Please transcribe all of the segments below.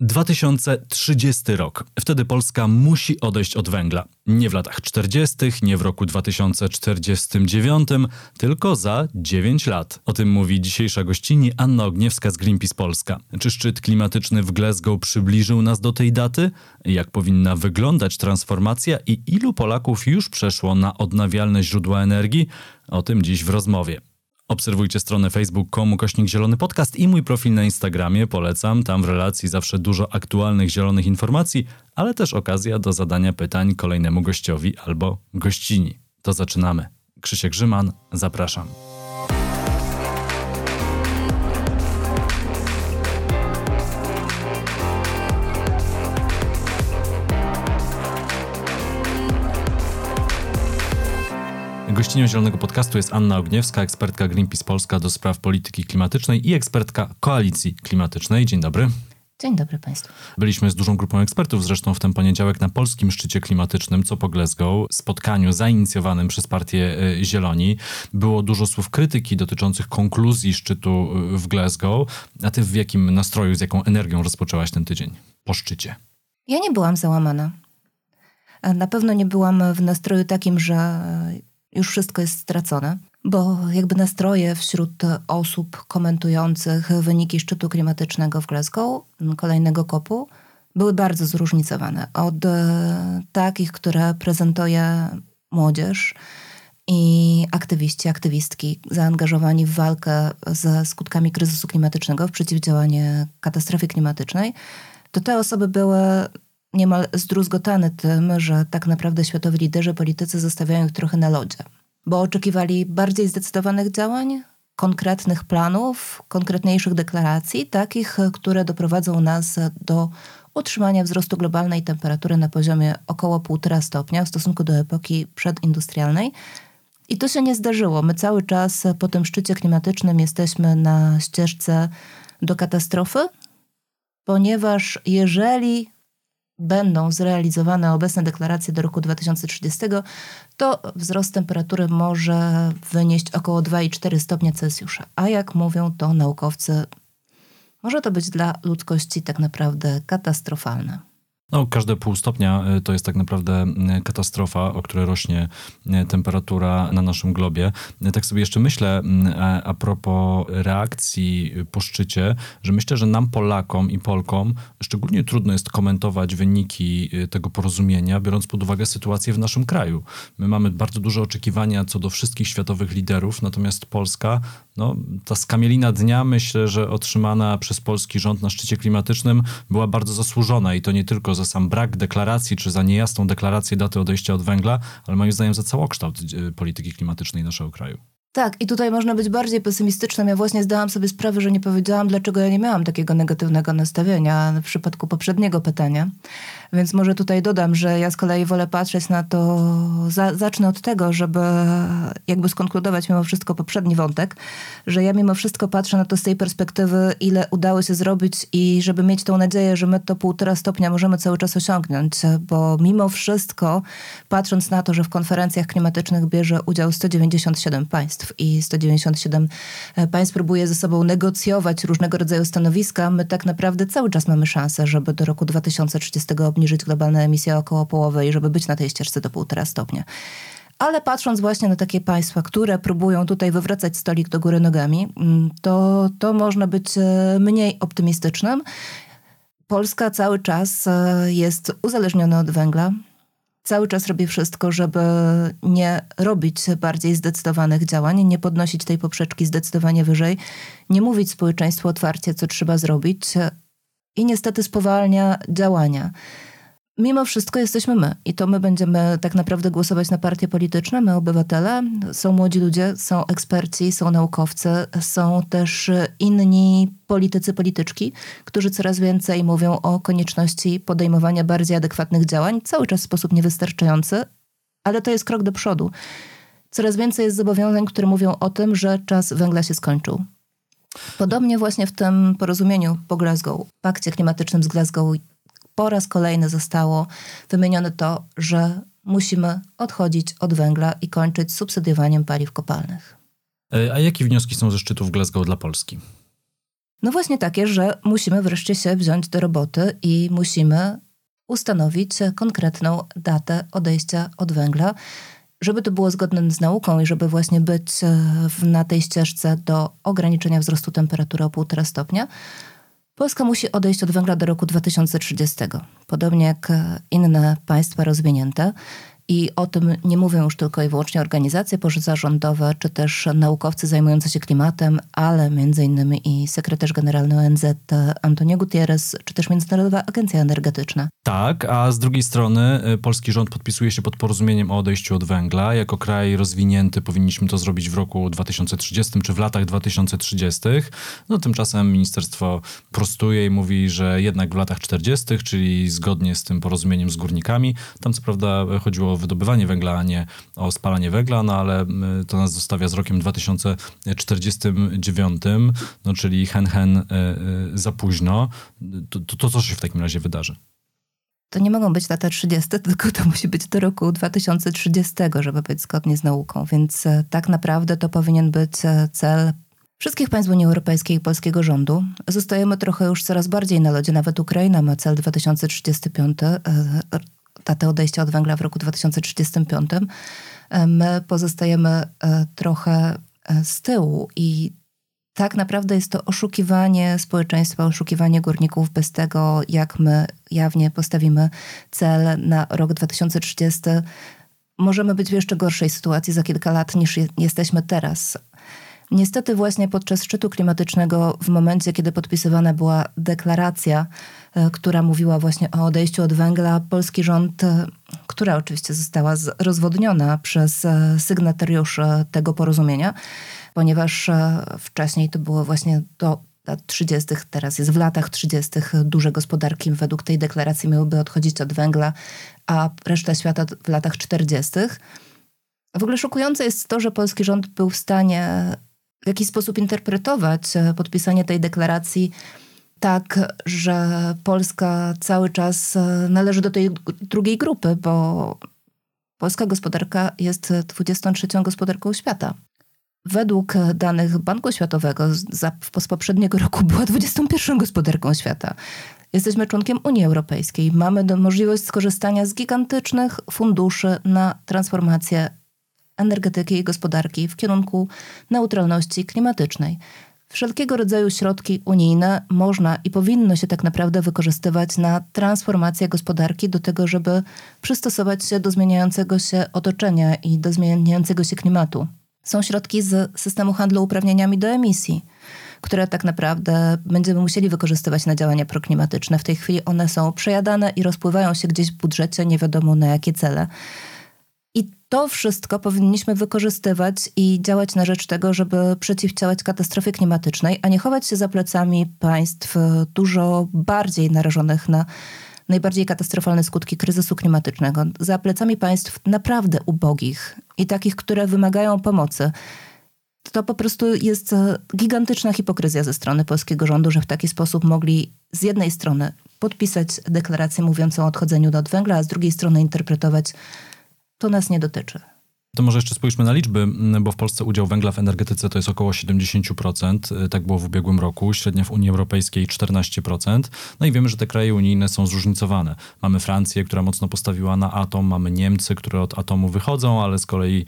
2030 rok. Wtedy Polska musi odejść od węgla. Nie w latach 40., nie w roku 2049, tylko za 9 lat. O tym mówi dzisiejsza gościni Anna Ogniewska z Greenpeace Polska. Czy szczyt klimatyczny w Glasgow przybliżył nas do tej daty? Jak powinna wyglądać transformacja i ilu Polaków już przeszło na odnawialne źródła energii? O tym dziś w rozmowie. Obserwujcie stronę facebook.com kośnik zielony podcast i mój profil na Instagramie. Polecam, tam w relacji zawsze dużo aktualnych zielonych informacji, ale też okazja do zadania pytań kolejnemu gościowi albo gościni. To zaczynamy. Krzysiek Grzyman, zapraszam. Gościnią Zielonego Podcastu jest Anna Ogniewska, ekspertka Greenpeace Polska do spraw polityki klimatycznej i ekspertka Koalicji Klimatycznej. Dzień dobry. Dzień dobry Państwu. Byliśmy z dużą grupą ekspertów zresztą w ten poniedziałek na polskim szczycie klimatycznym, co po Glasgow, spotkaniu zainicjowanym przez partię e, Zieloni. Było dużo słów krytyki dotyczących konkluzji szczytu e, w Glasgow. A ty w jakim nastroju, z jaką energią rozpoczęłaś ten tydzień po szczycie? Ja nie byłam załamana. Na pewno nie byłam w nastroju takim, że już wszystko jest stracone, bo jakby nastroje wśród osób komentujących wyniki szczytu klimatycznego w Glasgow, kolejnego kopu, były bardzo zróżnicowane. Od e, takich, które prezentuje młodzież i aktywiści, aktywistki zaangażowani w walkę ze skutkami kryzysu klimatycznego, w przeciwdziałanie katastrofie klimatycznej, to te osoby były niemal zdruzgotany tym, że tak naprawdę światowi liderzy, politycy zostawiają ich trochę na lodzie, bo oczekiwali bardziej zdecydowanych działań, konkretnych planów, konkretniejszych deklaracji, takich, które doprowadzą nas do utrzymania wzrostu globalnej temperatury na poziomie około 1,5 stopnia w stosunku do epoki przedindustrialnej. I to się nie zdarzyło. My cały czas po tym szczycie klimatycznym jesteśmy na ścieżce do katastrofy, ponieważ jeżeli będą zrealizowane obecne deklaracje do roku 2030, to wzrost temperatury może wynieść około 2,4 stopnia Celsjusza. A jak mówią to naukowcy, może to być dla ludzkości tak naprawdę katastrofalne. No, każde pół stopnia y, to jest tak naprawdę y, katastrofa, o której rośnie y, temperatura na naszym globie. Tak sobie jeszcze myślę a propos reakcji po szczycie, że myślę, że nam Polakom i Polkom szczególnie trudno jest komentować wyniki tego porozumienia, biorąc pod uwagę sytuację w naszym kraju. My mamy bardzo duże oczekiwania co do wszystkich światowych liderów, natomiast Polska, no, ta skamielina dnia myślę, że otrzymana przez polski rząd na szczycie klimatycznym była bardzo zasłużona i to nie tylko za sam brak deklaracji, czy za niejasną deklarację daty odejścia od węgla, ale moim zdaniem za całokształt y, polityki klimatycznej naszego kraju. Tak, i tutaj można być bardziej pesymistycznym. Ja właśnie zdałam sobie sprawę, że nie powiedziałam, dlaczego ja nie miałam takiego negatywnego nastawienia w przypadku poprzedniego pytania. Więc może tutaj dodam, że ja z kolei wolę patrzeć na to, za, zacznę od tego, żeby jakby skonkludować mimo wszystko poprzedni wątek, że ja mimo wszystko patrzę na to z tej perspektywy, ile udało się zrobić i żeby mieć tą nadzieję, że my to półtora stopnia możemy cały czas osiągnąć, bo mimo wszystko, patrząc na to, że w konferencjach klimatycznych bierze udział 197 państw i 197 państw próbuje ze sobą negocjować różnego rodzaju stanowiska, my tak naprawdę cały czas mamy szansę, żeby do roku 2030 obniżyć obniżyć globalne emisje około połowy i żeby być na tej ścieżce do półtora stopnia. Ale patrząc właśnie na takie państwa, które próbują tutaj wywracać stolik do góry nogami, mm, to, to można być e, mniej optymistycznym. Polska cały czas e, jest uzależniona od węgla. Cały czas robi wszystko, żeby nie robić bardziej zdecydowanych działań, nie podnosić tej poprzeczki zdecydowanie wyżej, nie mówić społeczeństwu otwarcie, co trzeba zrobić i niestety spowalnia działania. Mimo wszystko jesteśmy my i to my będziemy tak naprawdę głosować na partie polityczne, my obywatele. Są młodzi ludzie, są eksperci, są naukowcy, są też inni politycy, polityczki, którzy coraz więcej mówią o konieczności podejmowania bardziej adekwatnych działań, cały czas w sposób niewystarczający, ale to jest krok do przodu. Coraz więcej jest zobowiązań, które mówią o tym, że czas węgla się skończył. Podobnie właśnie w tym porozumieniu po Glasgow, pakcie klimatycznym z Glasgow po raz kolejny zostało wymienione to, że musimy odchodzić od węgla i kończyć subsydiowaniem paliw kopalnych. E, a jakie wnioski są ze szczytu w Glasgow dla Polski? No właśnie takie, że musimy wreszcie się wziąć do roboty i musimy ustanowić konkretną datę odejścia od węgla, żeby to było zgodne z nauką i żeby właśnie być na tej ścieżce do ograniczenia wzrostu temperatury o 1,5 stopnia. Polska musi odejść od węgla do roku 2030, podobnie jak inne państwa rozwinięte. I o tym nie mówią już tylko i wyłącznie organizacje pozarządowe, czy też naukowcy zajmujący się klimatem, ale między innymi i sekretarz generalny ONZ Antonio Gutierrez, czy też Międzynarodowa Agencja Energetyczna. Tak, a z drugiej strony y, polski rząd podpisuje się pod porozumieniem o odejściu od węgla. Jako kraj rozwinięty powinniśmy to zrobić w roku 2030 czy w latach 2030. No tymczasem ministerstwo prostuje i mówi, że jednak w latach 40., czyli zgodnie z tym porozumieniem z górnikami. Tam co prawda chodziło wydobywanie węgla, a nie o spalanie węgla, no ale to nas zostawia z rokiem 2049, no czyli hen hen y, za późno. To, to, to co się w takim razie wydarzy? to nie mogą być lata 30, tylko to musi być do roku 2030, żeby być zgodnie z nauką. Więc e, tak naprawdę to powinien być e, cel wszystkich państw Unii Europejskiej i polskiego rządu. Zostajemy trochę już coraz bardziej na lodzie. Nawet Ukraina ma cel 2035, e, datę odejścia od węgla w roku 2035. My pozostajemy trochę z tyłu i tak naprawdę jest to oszukiwanie społeczeństwa, oszukiwanie górników bez tego, jak my jawnie postawimy cel na rok 2030. Możemy być w jeszcze gorszej sytuacji za kilka lat niż je, jesteśmy teraz. Niestety właśnie podczas szczytu klimatycznego, w momencie kiedy podpisywana była deklaracja, e, która mówiła właśnie o odejściu od węgla, polski rząd, e, która oczywiście została rozwodniona przez e, sygnatariuszy tego porozumienia, ponieważ wcześniej to było właśnie do lat 30., teraz jest w latach 30. duże gospodarki według tej deklaracji miałyby odchodzić od węgla, a reszta świata w latach 40. W ogóle szokujące jest to, że polski rząd był w stanie w jakiś sposób interpretować e, podpisanie tej deklaracji tak, że Polska cały czas e, należy do tej drugiej grupy, bo polska gospodarka jest 23 gospodarką świata według danych Banku Światowego z poprzedniego roku była 21 gospodarką świata. Jesteśmy członkiem Unii Europejskiej. Mamy możliwość skorzystania z gigantycznych funduszy na transformację energetyki i gospodarki w kierunku neutralności klimatycznej. Wszelkiego rodzaju środki unijne można i powinno się tak naprawdę wykorzystywać na transformację gospodarki do tego, żeby przystosować się do zmieniającego się otoczenia i do zmieniającego się klimatu są środki z systemu handlu uprawnieniami do emisji, które tak naprawdę będziemy musieli wykorzystywać na działania proklimatyczne. W tej chwili one są przejadane i rozpływają się gdzieś w budżecie, nie wiadomo na jakie cele. To wszystko powinniśmy wykorzystywać i działać na rzecz tego, żeby przeciwdziałać katastrofie klimatycznej, a nie chować się za plecami państw dużo bardziej narażonych na najbardziej katastrofalne skutki kryzysu klimatycznego za plecami państw naprawdę ubogich i takich, które wymagają pomocy. To po prostu jest e, gigantyczna hipokryzja ze strony polskiego rządu, że w taki sposób mogli z jednej strony podpisać deklarację mówiącą o odchodzeniu od węgla, a z drugiej strony interpretować to nas nie dotyczy. To może jeszcze spójrzmy na liczby, bo w Polsce udział węgla w energetyce to jest około 70%, tak było w ubiegłym roku, średnia w Unii Europejskiej 14%. No i wiemy, że te kraje unijne są zróżnicowane. Mamy Francję, która mocno postawiła na atom, mamy Niemcy, które od atomu wychodzą, ale z kolei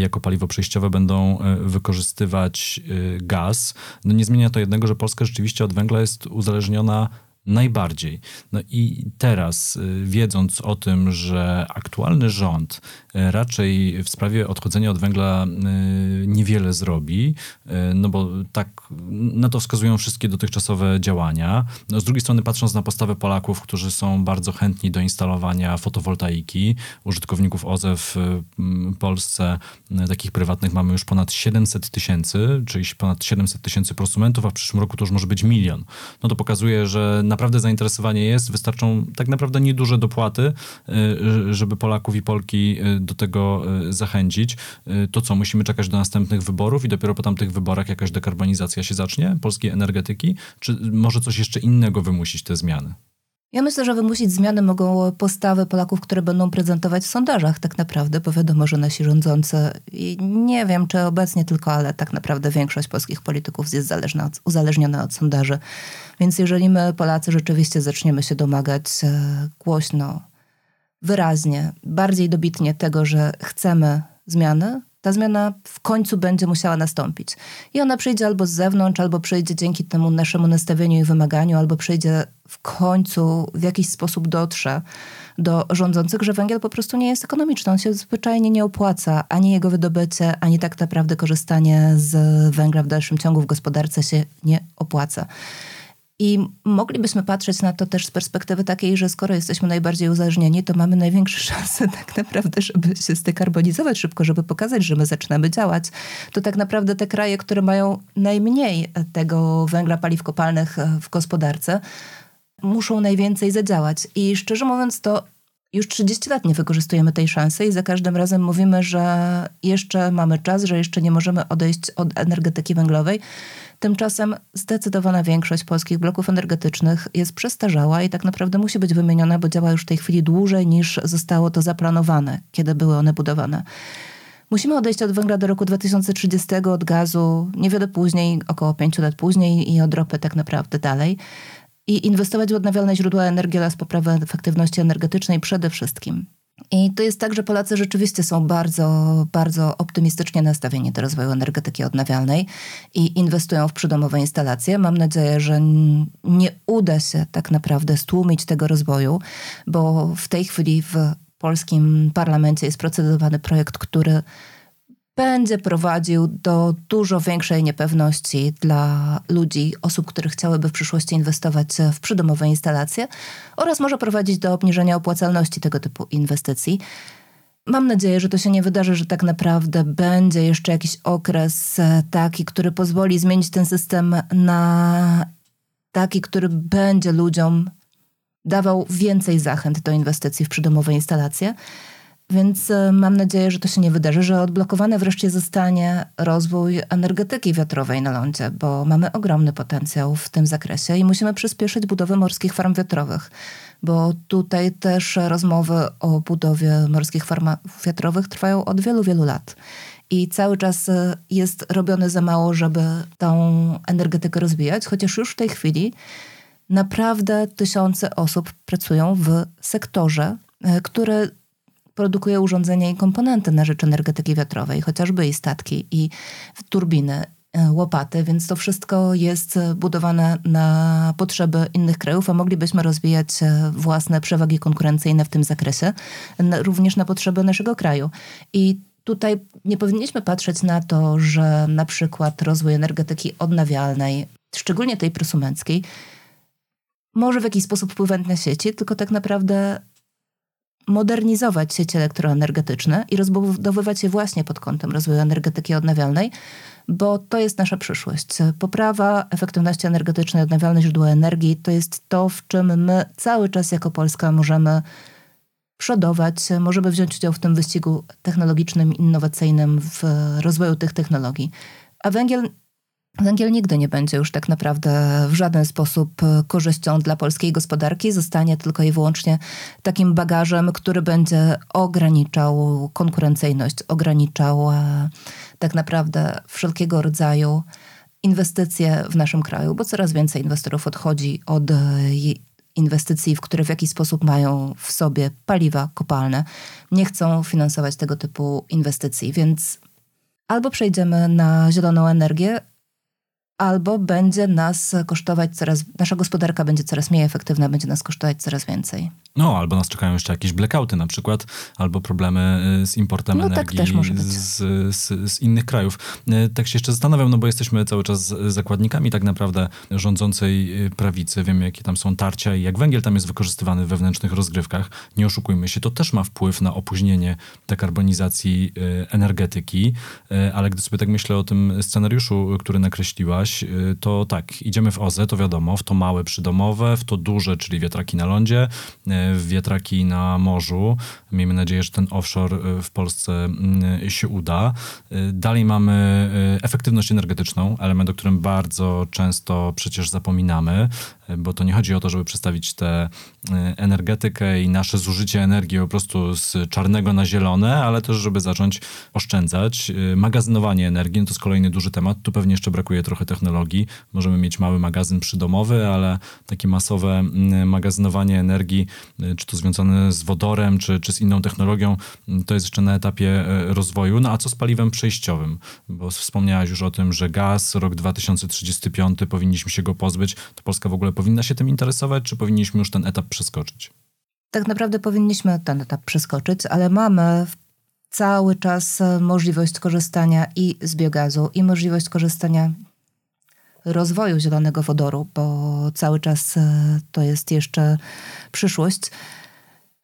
jako paliwo przejściowe będą e, wykorzystywać e, gaz. No nie zmienia to jednego, że Polska rzeczywiście od węgla jest uzależniona najbardziej. No i teraz, y, wiedząc o tym, że aktualny rząd y, raczej w sprawie odchodzenia od węgla y, niewiele zrobi, no bo tak na to wskazują wszystkie dotychczasowe działania. No z drugiej strony, patrząc na postawę Polaków, którzy są bardzo chętni do instalowania fotowoltaiki, użytkowników OZE w Polsce, takich prywatnych mamy już ponad 700 tysięcy, czyli ponad 700 tysięcy prosumentów, a w przyszłym roku to już może być milion. No to pokazuje, że naprawdę zainteresowanie jest, wystarczą tak naprawdę nieduże dopłaty, y, żeby Polaków i Polki y, do tego y, zachęcić. To co, musimy czekać do następnych wyborów i dopiero po tamtych wyborach jakaś dekarbonizacja się zacznie polskiej energetyki? Czy może coś jeszcze innego wymusić te zmiany? Ja myślę, że wymusić zmiany mogą postawy Polaków, które będą prezentować w sondażach tak naprawdę, bo wiadomo, że nasi rządzący, i nie wiem czy obecnie tylko, ale tak naprawdę większość polskich polityków jest zależna od, uzależniona od sondaży. Więc jeżeli my Polacy rzeczywiście zaczniemy się domagać e, głośno, wyraźnie, bardziej dobitnie tego, że chcemy zmiany, ta zmiana w końcu będzie musiała nastąpić. I ona przyjdzie albo z zewnątrz, albo przyjdzie dzięki temu naszemu nastawieniu i wymaganiu, albo przyjdzie w końcu w jakiś sposób dotrze do rządzących, że węgiel po prostu nie jest ekonomiczny. On się zwyczajnie nie opłaca. Ani jego wydobycie, ani tak naprawdę korzystanie z węgla w dalszym ciągu w gospodarce się nie opłaca. I moglibyśmy patrzeć na to też z perspektywy takiej, że skoro jesteśmy najbardziej uzależnieni, to mamy największe szanse tak naprawdę, żeby się zdekarbonizować szybko, żeby pokazać, że my zaczynamy działać. To tak naprawdę te kraje, które mają najmniej tego węgla paliw kopalnych w gospodarce, muszą najwięcej zadziałać. I szczerze mówiąc, to już 30 lat nie wykorzystujemy tej szansy i za każdym razem mówimy, że jeszcze mamy czas, że jeszcze nie możemy odejść od energetyki węglowej. Tymczasem zdecydowana większość polskich bloków energetycznych jest przestarzała i tak naprawdę musi być wymieniona, bo działa już w tej chwili dłużej niż zostało to zaplanowane, kiedy były one budowane. Musimy odejść od węgla do roku 2030, od gazu niewiele później, około 5 lat później i od ropy tak naprawdę dalej. I inwestować w odnawialne źródła energii oraz poprawę efektywności energetycznej przede wszystkim. I to jest tak, że Polacy rzeczywiście są bardzo, bardzo optymistycznie nastawieni do rozwoju energetyki odnawialnej i inwestują w przydomowe instalacje. Mam nadzieję, że nie uda się tak naprawdę stłumić tego rozwoju, bo w tej chwili w polskim parlamencie jest procedowany projekt, który będzie prowadził do dużo większej niepewności dla ludzi, osób, które chciałyby w przyszłości inwestować w przydomowe instalacje oraz może prowadzić do obniżenia opłacalności tego typu inwestycji. Mam nadzieję, że to się nie wydarzy, że tak naprawdę będzie jeszcze jakiś okres e, taki, który pozwoli zmienić ten system na taki, który będzie ludziom dawał więcej zachęt do inwestycji w przydomowe instalacje. Więc e, mam nadzieję, że to się nie wydarzy, że odblokowany wreszcie zostanie rozwój energetyki wiatrowej na lądzie, bo mamy ogromny potencjał w tym zakresie i musimy przyspieszyć budowę morskich farm wiatrowych, bo tutaj też rozmowy o budowie morskich farm wiatrowych trwają od wielu, wielu lat. I cały czas e, jest robione za mało, żeby tą energetykę rozwijać, chociaż już w tej chwili naprawdę tysiące osób pracują w sektorze, e, które produkuje urządzenia i komponenty na rzecz energetyki wiatrowej, chociażby i statki, i turbiny, e, łopaty, więc to wszystko jest budowane na potrzeby innych krajów, a moglibyśmy rozwijać e, własne przewagi konkurencyjne w tym zakresie, również na potrzeby naszego kraju. I tutaj nie powinniśmy patrzeć na to, że na przykład rozwój energetyki odnawialnej, szczególnie tej prosumenckiej, może w jakiś sposób wpływać na sieci, tylko tak naprawdę modernizować sieci elektroenergetyczne i rozbudowywać je właśnie pod kątem rozwoju energetyki odnawialnej, bo to jest nasza przyszłość. Poprawa efektywności energetycznej, odnawialne źródła energii to jest to, w czym my cały czas jako Polska możemy przodować, możemy wziąć udział w tym wyścigu technologicznym, innowacyjnym w rozwoju tych technologii. A węgiel Węgiel nigdy nie będzie już tak naprawdę w żaden sposób e, korzyścią dla polskiej gospodarki, zostanie tylko i wyłącznie takim bagażem, który będzie ograniczał konkurencyjność, ograniczał e, tak naprawdę wszelkiego rodzaju inwestycje w naszym kraju, bo coraz więcej inwestorów odchodzi od e, inwestycji, w które w jakiś sposób mają w sobie paliwa kopalne, nie chcą finansować tego typu inwestycji, więc albo przejdziemy na zieloną energię, albo będzie nas kosztować coraz, nasza gospodarka będzie coraz mniej efektywna, będzie nas kosztować coraz więcej. No, albo nas czekają jeszcze jakieś blackouty na przykład, albo problemy y, z importem no, tak energii tak. Z, z, z, innych krajów. Y, tak się jeszcze zastanawiam, no bo jesteśmy cały czas zakładnikami tak naprawdę rządzącej y, prawicy. Wiemy, jakie tam są tarcia i jak węgiel tam jest wykorzystywany w wewnętrznych rozgrywkach. Nie oszukujmy się, to też ma wpływ na opóźnienie dekarbonizacji energetyki, ale gdy sobie tak myślę o tym scenariuszu, który nakreśliłaś, to tak, idziemy w OZE, to wiadomo, w to małe przydomowe, w to duże, czyli wiatraki na lądzie, wiatraki na morzu. Miejmy nadzieję, że ten offshore w Polsce się uda. Dalej mamy efektywność energetyczną, element, o którym bardzo często przecież zapominamy, bo to nie chodzi o to, żeby przestawić tę energetykę i nasze zużycie energii po prostu z czarnego na zielone, ale też, żeby zacząć oszczędzać. Magazynowanie energii no to jest kolejny duży temat. Tu pewnie jeszcze brakuje trochę technologii. Możemy mieć mały magazyn przydomowy, ale takie masowe mm, magazynowanie energii, y, czy to związane z wodorem, czy, czy z inną technologią, to jest jeszcze na etapie rozwoju. No a co z paliwem przejściowym? Bo wspomniałaś już o tym, że gaz, rok 2035, powinniśmy się go pozbyć. To Polska w ogóle powinna się tym interesować, czy powinniśmy już ten etap przeskoczyć? Tak naprawdę powinniśmy ten etap przeskoczyć, ale mamy cały czas e, możliwość korzystania i z biogazu, i możliwość korzystania rozwoju zielonego wodoru, bo cały czas e, to jest jeszcze przyszłość.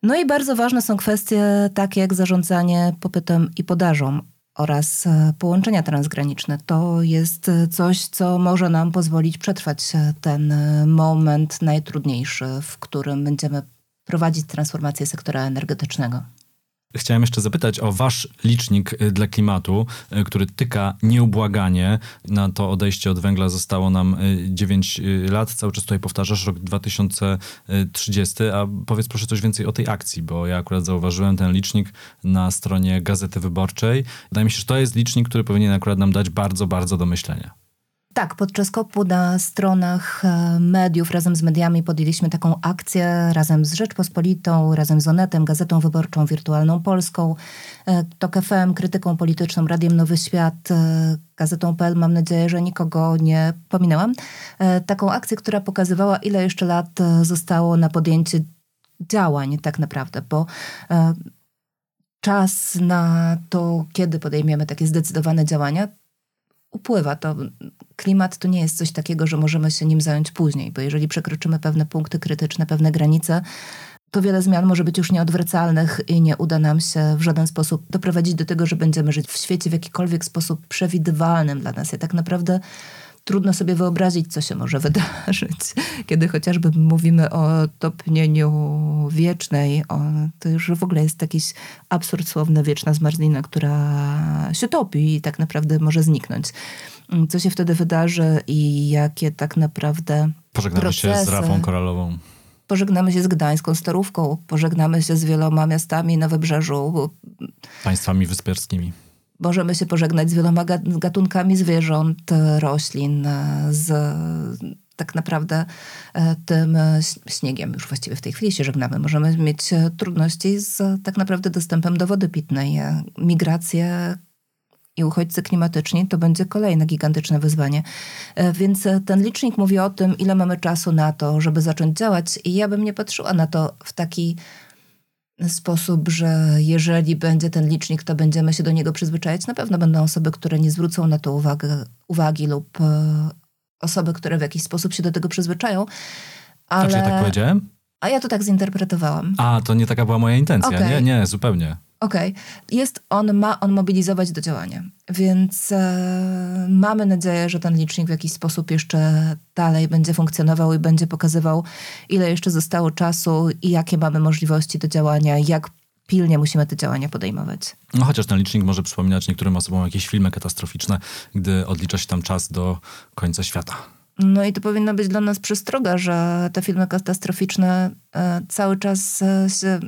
No i bardzo ważne są kwestie takie jak zarządzanie popytem i podażą oraz e, połączenia transgraniczne. To jest coś, co może nam pozwolić przetrwać ten moment najtrudniejszy, w którym będziemy prowadzić transformację sektora energetycznego. Chciałem jeszcze zapytać o wasz licznik y, dla klimatu, y, który tyka nieubłaganie. Na to odejście od węgla zostało nam 9 y, lat. Cały czas tutaj powtarzasz rok 2030. A powiedz proszę coś więcej o tej akcji, bo ja akurat zauważyłem ten licznik na stronie Gazety Wyborczej. Wydaje mi się, że to jest licznik, który powinien akurat nam dać bardzo, bardzo do myślenia. Tak, podczas kopu na stronach e, mediów razem z mediami podjęliśmy taką akcję razem z Rzeczpospolitą, razem z Onetem, Gazetą Wyborczą, Wirtualną Polską, e, TOK FM, Krytyką Polityczną, Radiem Nowy Świat, e, Gazetą.pl. Mam nadzieję, że nikogo nie pominęłam. Taką akcję, która pokazywała, ile jeszcze lat zostało na podjęcie działań tak naprawdę, bo czas na to, kiedy podejmiemy takie zdecydowane działania, upływa. To klimat to nie jest coś takiego, że możemy się nim zająć później, bo jeżeli przekroczymy pewne punkty krytyczne, pewne granice, to wiele zmian może być już nieodwracalnych i nie uda nam się w żaden sposób doprowadzić do tego, że będziemy żyć w świecie w jakikolwiek sposób przewidywalnym dla nas. Ja tak naprawdę trudno sobie wyobrazić, co się może wydarzyć. Kiedy chociażby mówimy o topnieniu wiecznej, o, to już w ogóle jest jakiś absurd słowny, wieczna zmarzlina, która się topi i tak naprawdę może zniknąć. Co się wtedy wydarzy i jakie tak naprawdę Pożegnamy procesy, się z Rafą Koralową. Pożegnamy się z Gdańską Starówką, pożegnamy się z wieloma miastami na wybrzeżu. Państwami wyspiarskimi możemy się pożegnać z wieloma gatunkami zwierząt, roślin, z tak naprawdę e, tym śniegiem. Już właściwie w tej chwili się żegnamy. Możemy mieć trudności z tak naprawdę dostępem do wody pitnej. Migracje i uchodźcy klimatyczni to będzie kolejne gigantyczne wyzwanie. E, więc ten licznik mówi o tym, ile mamy czasu na to, żeby zacząć działać i ja bym nie patrzyła na to w taki sposób, że jeżeli będzie ten licznik, to będziemy się do niego przyzwyczajać. Na pewno będą osoby, które nie zwrócą na to uwagę, uwagi lub e, osoby, które w jakiś sposób się do tego przyzwyczają. Ale... A czy ja tak powiedziałem? A ja to tak zinterpretowałam. A, to nie taka była moja intencja. Okay. Nie, nie, zupełnie. Okej. Okay. Jest on, ma on mobilizować do działania. Więc e, mamy nadzieję, że ten licznik w jakiś sposób jeszcze dalej będzie funkcjonował i będzie pokazywał, ile jeszcze zostało czasu i jakie mamy możliwości do działania, jak pilnie musimy te działania podejmować. No chociaż ten licznik może przypominać niektórym osobom jakieś filmy katastroficzne, gdy odlicza się tam czas do końca świata. No i to powinno być dla nas przestroga, że te filmy katastroficzne e, cały czas e, się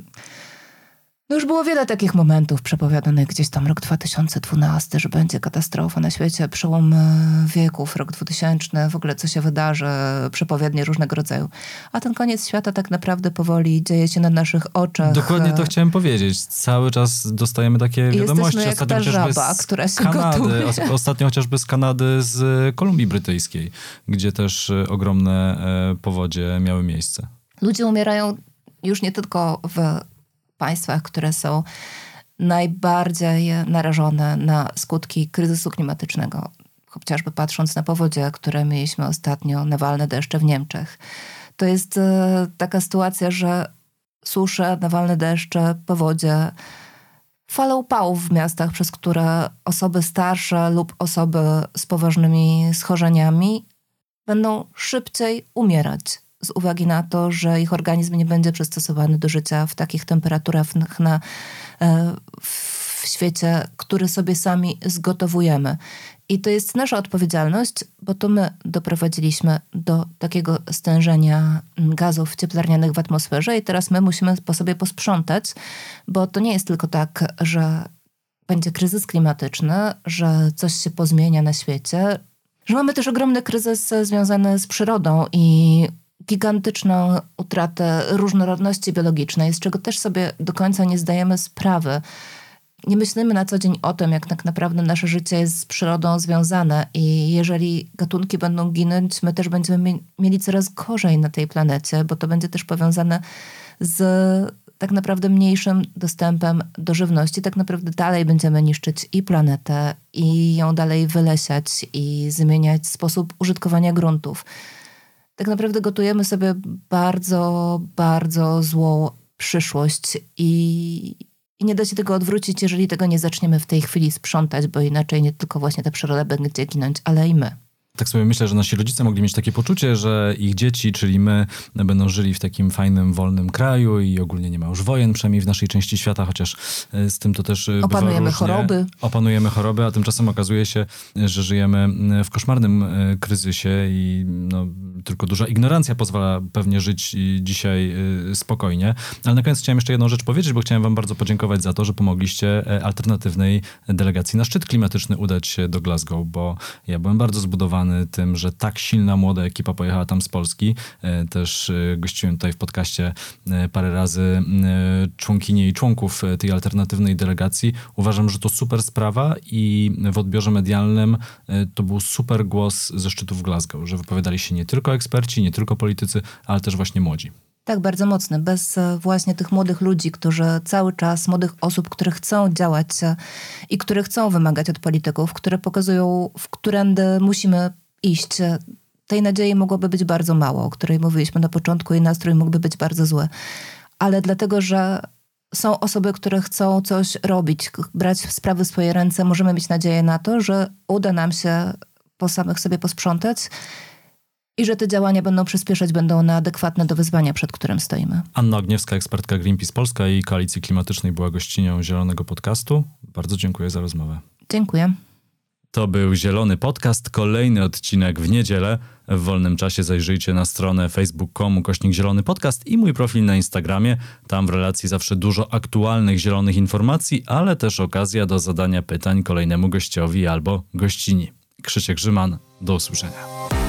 no już było wiele takich momentów przepowiadanych gdzieś tam rok 2012, że będzie katastrofa na świecie, przełom e, wieków, rok 2000, w ogóle co się wydarzy, przepowiednie różnego rodzaju. A ten koniec świata tak naprawdę powoli dzieje się na naszych oczach. Dokładnie to chciałem powiedzieć. Cały czas dostajemy takie wiadomości. Jesteśmy jak ta żaba, która się Kanady, gotuje. Ostatnio chociażby z Kanady, z Kolumbii Brytyjskiej, gdzie też e, ogromne e, powodzie miały miejsce. Ludzie umierają już nie tylko w państwach, które są najbardziej narażone na skutki kryzysu klimatycznego. Chociażby patrząc na powodzie, które mieliśmy ostatnio, nawalne deszcze w Niemczech. To jest e, taka sytuacja, że susze, nawalne deszcze, powodzie, fale upałów w miastach, przez które osoby starsze lub osoby z poważnymi schorzeniami będą szybciej umierać z uwagi na to, że ich organizm nie będzie przystosowany do życia w takich temperaturach na, e, w świecie, który sobie sami zgotowujemy. I to jest nasza odpowiedzialność, bo to my doprowadziliśmy do takiego stężenia gazów cieplarnianych w atmosferze i teraz my musimy po sobie posprzątać, bo to nie jest tylko tak, że będzie kryzys klimatyczny, że coś się pozmienia na świecie, że mamy też ogromny kryzys związany z przyrodą i gigantyczną utratę różnorodności biologicznej, z czego też sobie do końca nie zdajemy sprawy. Nie myślimy na co dzień o tym, jak tak naprawdę nasze życie jest z przyrodą związane, i jeżeli gatunki będą ginąć, my też będziemy mieli coraz gorzej na tej planecie, bo to będzie też powiązane z tak naprawdę mniejszym dostępem do żywności. Tak naprawdę dalej będziemy niszczyć i planetę, i ją dalej wylesiać, i zmieniać sposób użytkowania gruntów. Tak naprawdę gotujemy sobie bardzo, bardzo złą przyszłość i, i nie da się tego odwrócić, jeżeli tego nie zaczniemy w tej chwili sprzątać, bo inaczej nie tylko właśnie ta przyroda będzie ginąć, ale i my. Tak sobie myślę, że nasi rodzice mogli mieć takie poczucie, że ich dzieci, czyli my, będą żyli w takim fajnym, wolnym kraju i ogólnie nie ma już wojen, przynajmniej w naszej części świata, chociaż e, z tym to też e, Opanujemy choroby. Opanujemy choroby, a tymczasem okazuje się, że żyjemy w koszmarnym e, kryzysie i no, tylko duża ignorancja pozwala pewnie żyć dzisiaj spokojnie. Ale na koniec chciałem jeszcze jedną rzecz powiedzieć, bo chciałem wam bardzo podziękować za to, że pomogliście alternatywnej delegacji na szczyt klimatyczny udać się do Glasgow, bo ja byłem bardzo zbudowany tym, że tak silna młoda ekipa pojechała tam z Polski. E, też e, gościłem tutaj w podcaście e, parę razy członkinie i członków tej alternatywnej delegacji. Uważam, że to super sprawa i w odbiorze medialnym to był super głos ze szczytu w Glasgow, że wypowiadali się nie tylko eksperci, nie tylko politycy, ale też właśnie młodzi. Tak, bardzo mocny. Bez właśnie tych młodych ludzi, którzy cały czas, młodych osób, które chcą działać i które chcą wymagać od polityków, które pokazują, w którędy musimy iść. Tej nadziei mogłoby być bardzo mało, o której mówiliśmy na początku, i nastrój mógłby być bardzo zły. Ale dlatego, że są osoby, które chcą coś robić, brać sprawy w swoje ręce, możemy mieć nadzieję na to, że uda nam się po samych sobie posprzątać i że te działania będą przyspieszać, będą one adekwatne do wyzwania, przed którym stoimy. Anna Ogniewska, ekspertka Greenpeace Polska i Koalicji Klimatycznej była gościnią Zielonego Podcastu. Bardzo dziękuję za rozmowę. Dziękuję. To był Zielony Podcast, kolejny odcinek w niedzielę. W wolnym czasie zajrzyjcie na stronę facebook.com kośnik Zielony Podcast i mój profil na Instagramie. Tam w relacji zawsze dużo aktualnych zielonych informacji, ale też okazja do zadania pytań kolejnemu gościowi albo gościni. Krzysiek Grzyman, do usłyszenia.